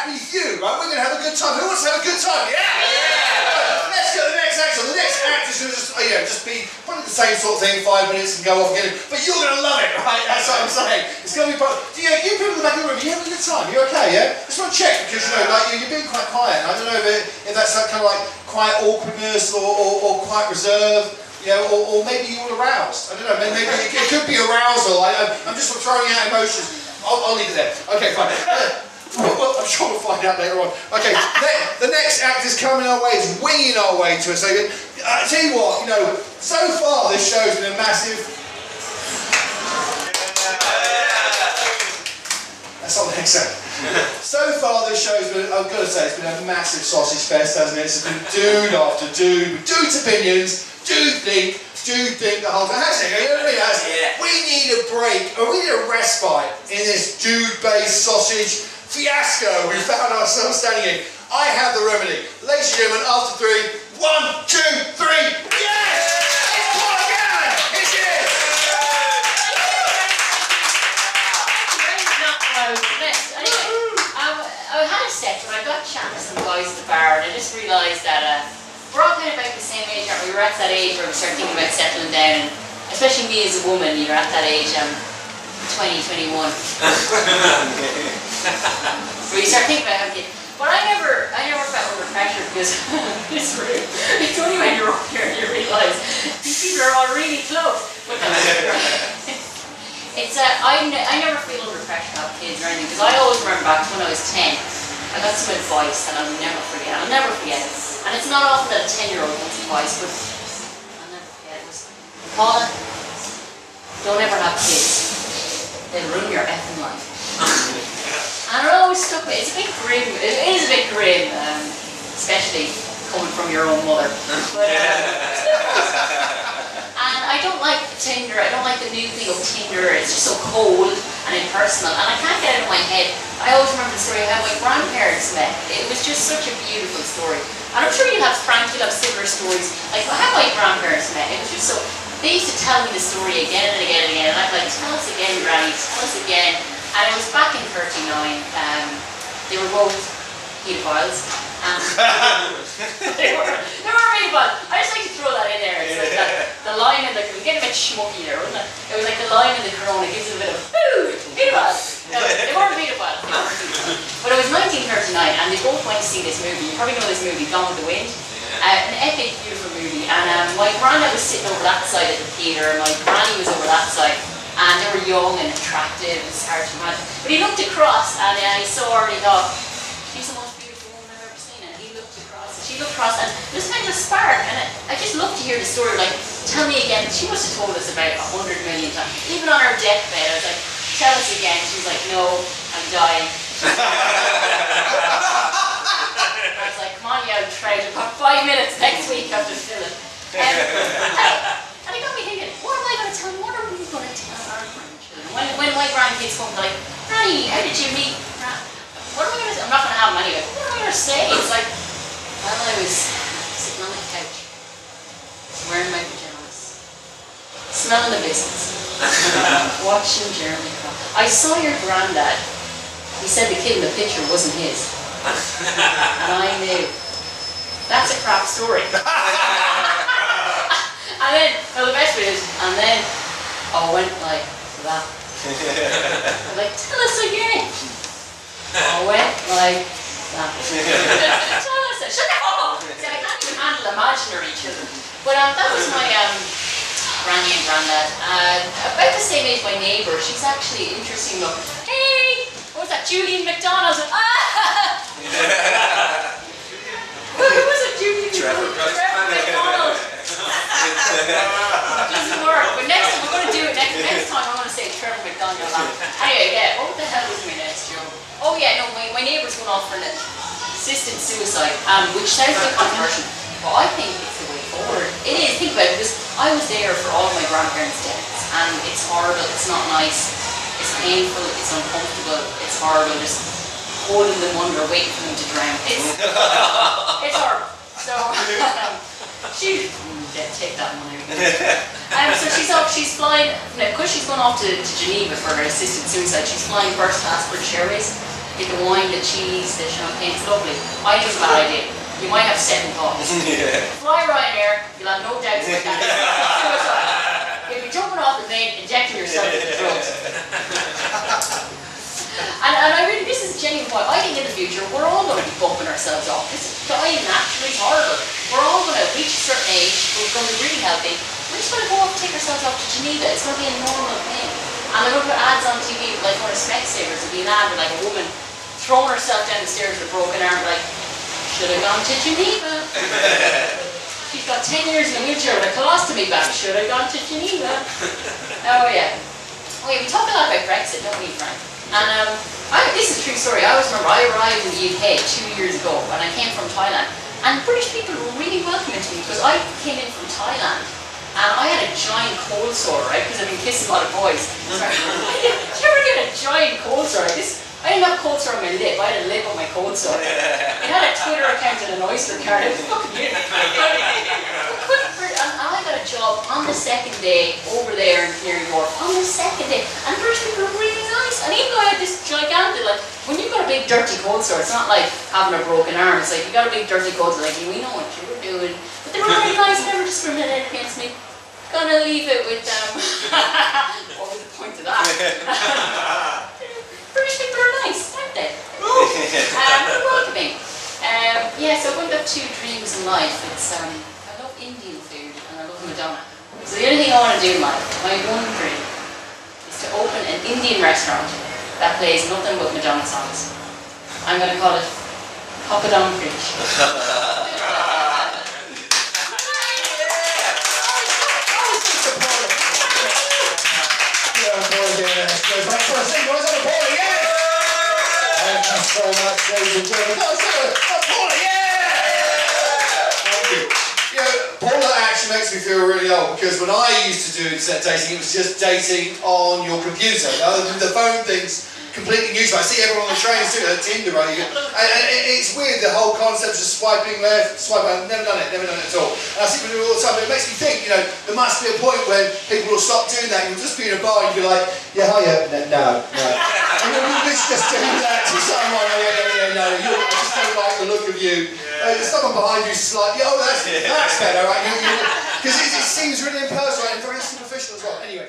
happy you, right? We're going to have a good time. Who wants to have a good time? Yeah! yeah! Let's go to the next actor. The next actor's going to just, oh, yeah, just be probably the same sort of thing, five minutes and go off again. But you're going to love it, right? That's what I'm saying. It's going to be, do you, you people in the back of the room, are you having a good time? You okay, yeah? Just want to check because, you know, like, you, you're being quite quiet. I don't know if, it, if that's that kind of like quiet awkwardness or, or, or quite reserved. You know, or, or maybe you're aroused. I don't know. Maybe it, it could be arousal. I, I'm just throwing out emotions. I'll, I'll leave it there. Okay, fine. Uh, Well, I'm sure we'll find out later on. Okay, the, the next act is coming our way, is winging our way to us. So, I tell you what, you know, so far this show's been a massive. That's on the next act. so far this show's been, I've got to say, it's been a massive sausage fest, hasn't it? It's been dude after dude, dude's opinions, dude think, dude think the whole time. Hasn't it? You know what I mean? Yeah. We need a break, or we need a respite in this dude-based sausage fiasco we found ourselves standing in. I have the remedy. Ladies and gentlemen, after three, one, two, three, yes! It's Paula Gahan! It's here! Um, I had a set when I got chatting to some guys at the bar and I just realised that uh, we're all kind of about the same age, aren't we? We're at that age where we start thinking about settling down and especially me as a woman, you're at that age, um, 20, 21. where you start thinking about kids. But I never, I never felt under pressure because it's rude. It's only when you're up here and you realise these people are all really close. But it's uh, I, ne- I never feel under pressure to have kids or anything because I always remember back to when I was 10, I got some advice that I'll never forget. I'll never forget it. And it's not often that a 10 year old wants advice, but I'll never forget it. It was, Paula, don't ever have kids. They'll ruin your effing life. And it always stuck with It's a bit grim. It is a bit grim, um, especially coming from your own mother. But, um, and I don't like Tinder. I don't like the new thing of Tinder. It's just so cold and impersonal. And I can't get it in my head. I always remember the story of how my grandparents met. It was just such a beautiful story. And I'm sure you'll have, Frank, you'll have similar stories. Like well, how my grandparents met. It was just so, they used to tell me the story again and again and again. And I'm like, tell us again, Granny, tell us again. And it was back in 39. Um, they were both pedophiles. Um, they were they were pedophiles. I just like to throw that in there. It's like that, the line in the we get a bit schmucky there, wasn't it? It was like the line in the corona gives it a bit of ooh, pedophiles. No, they weren't pedophiles. They weren't pedophiles. But it was 1939, and they both went to see this movie. You probably know this movie, Gone with the Wind. Uh, an epic, beautiful movie. And um, my granddad was sitting over that side of the theatre, and my granny was over that side and they were young and attractive, it's hard to imagine. But he looked across and uh, he saw her and he thought, she's the most beautiful woman I've ever seen. And he looked across and she looked across and this kind of a spark. And I, I just love to hear the story, like, tell me again. She must have told us about a hundred million times. Even on her deathbed, I was like, tell us again. She was like, no, I'm dying. I was like, come on, you old trout. I've got five minutes next week after film it. Um, and it got me thinking, what am I going to tell? What are we going to tell our grandchildren? When, when my grandkids come, they're like, Granny, how did you meet? Gra- What am I going to? I'm not going to have them anyway. What am I going to say? It's like, well, I was sitting on the couch, wearing my pajamas, smelling the business. watching Jeremy Kyle. I saw your granddad. He said the kid in the picture wasn't his, and I knew. That's a crap story. And then, no, the best bit is, and then I went like that. I'm like, tell us again. I went like that. tell us, shut up! See, I can't even handle imaginary children. But um, that was my um, granny and granddad. Uh, about the same age my neighbour. She's actually interesting looking. Hey, what was that? Julian McDonald. Ah! Who who was it? Julian Trevor. Trevor McDonald. doesn't work. But next time we're going to do it next next time. I'm going to say Trevor McDonald. Anyway, yeah. What the hell was my next joke? Oh yeah, no. My, my neighbour's going off for an assisted suicide, um, which sounds like controversial, but I think it's the way forward. It is. Think about it. Because I was there for all of my grandparents' deaths, and it's horrible. It's not nice. It's painful. It's uncomfortable. It's horrible. Just holding them under, waiting for them to drown. It's it's horrible. So. Um, she yeah, take that money. um, so she's off. She's flying no because she's going off to, to Geneva for her assisted suicide. She's flying first class British Airways. get the wine, the cheese, the champagne. It's lovely. I a bad idea. You might have second thoughts. yeah. Fly Ryanair, you'll have no doubts about that. Suicide. You'll be jumping off the plane, injecting yourself with the drugs. And, and I really, this is genuine point. I think in the future we're all going to be bumping ourselves off. This is dying naturally horrible. We're all going to reach a certain age. We're going to be really healthy. We're just going to go off and take ourselves off to Geneva. It's going to be a normal thing. And they're going to put ads on TV like one of Specsavers. It'll be an ad with like a woman throwing herself down the stairs with a broken arm, like should have gone to Geneva. She's got 10 years in a wheelchair with a colostomy bag. Should have gone to Geneva. Oh, yeah. Okay, we talk a lot about Brexit, don't we, Frank? And um, I, this is a true story. I always remember I arrived in the UK two years ago when I came from Thailand. And British people were really welcoming to me because I came in from Thailand. And I had a giant cold sore, right? Because I've been kissing a lot of boys. Sorry. Did you ever get a giant cold sore? This, I didn't have a cold sore on my lip. I had a lip on my cold sore. It had a Twitter account and an Oyster card. It fucking weird. And I got a job on the second day over there in Canary Wharf. On the second day. And the British people were really nice. And even though I had this gigantic, like, when you've got a big dirty cold sore, it's not like having a broken arm. It's like you got a big dirty cold sore, like, we know what you were doing. But they were really nice, never discriminated against me. Gonna leave it with them. what was the point of that? British people are nice, aren't they? um, they're welcoming. Um, yeah, so one two dreams in life, it's um, I love Indian food and I love Madonna. So the only thing I want to do in life, my one dream, is to open an Indian restaurant that plays nothing but Madonna songs. I'm going to call it Papadum Preach. Yeah, boy, yeah. Goes back for a single. Let's have a Paula, yes! Thank you so much, ladies and gentlemen. No, let's have a, a Paula, yeah! Thank you. You know, Paula actually makes me feel really old because when I used to do internet dating, it was just dating on your computer. Now, the, the phone thing's completely new. I see everyone on the trains doing it, Tinder, right? And, and it, it's weird, the whole concept of swiping left, swiping right. Never done it, never done it at all. And I see people do it all the time, but it makes me think, you know, there must be a point when people will stop doing that. You'll just be in a bar and you'll be like, yeah, hiya, no, no. no. you'll just doing that to someone, yeah, yeah, yeah, no, you, I just don't like the look of you. Uh, there's someone behind you slightly, oh, that's, that's better, right? Because it, it seems really impersonal and very superficial as well. Anyway.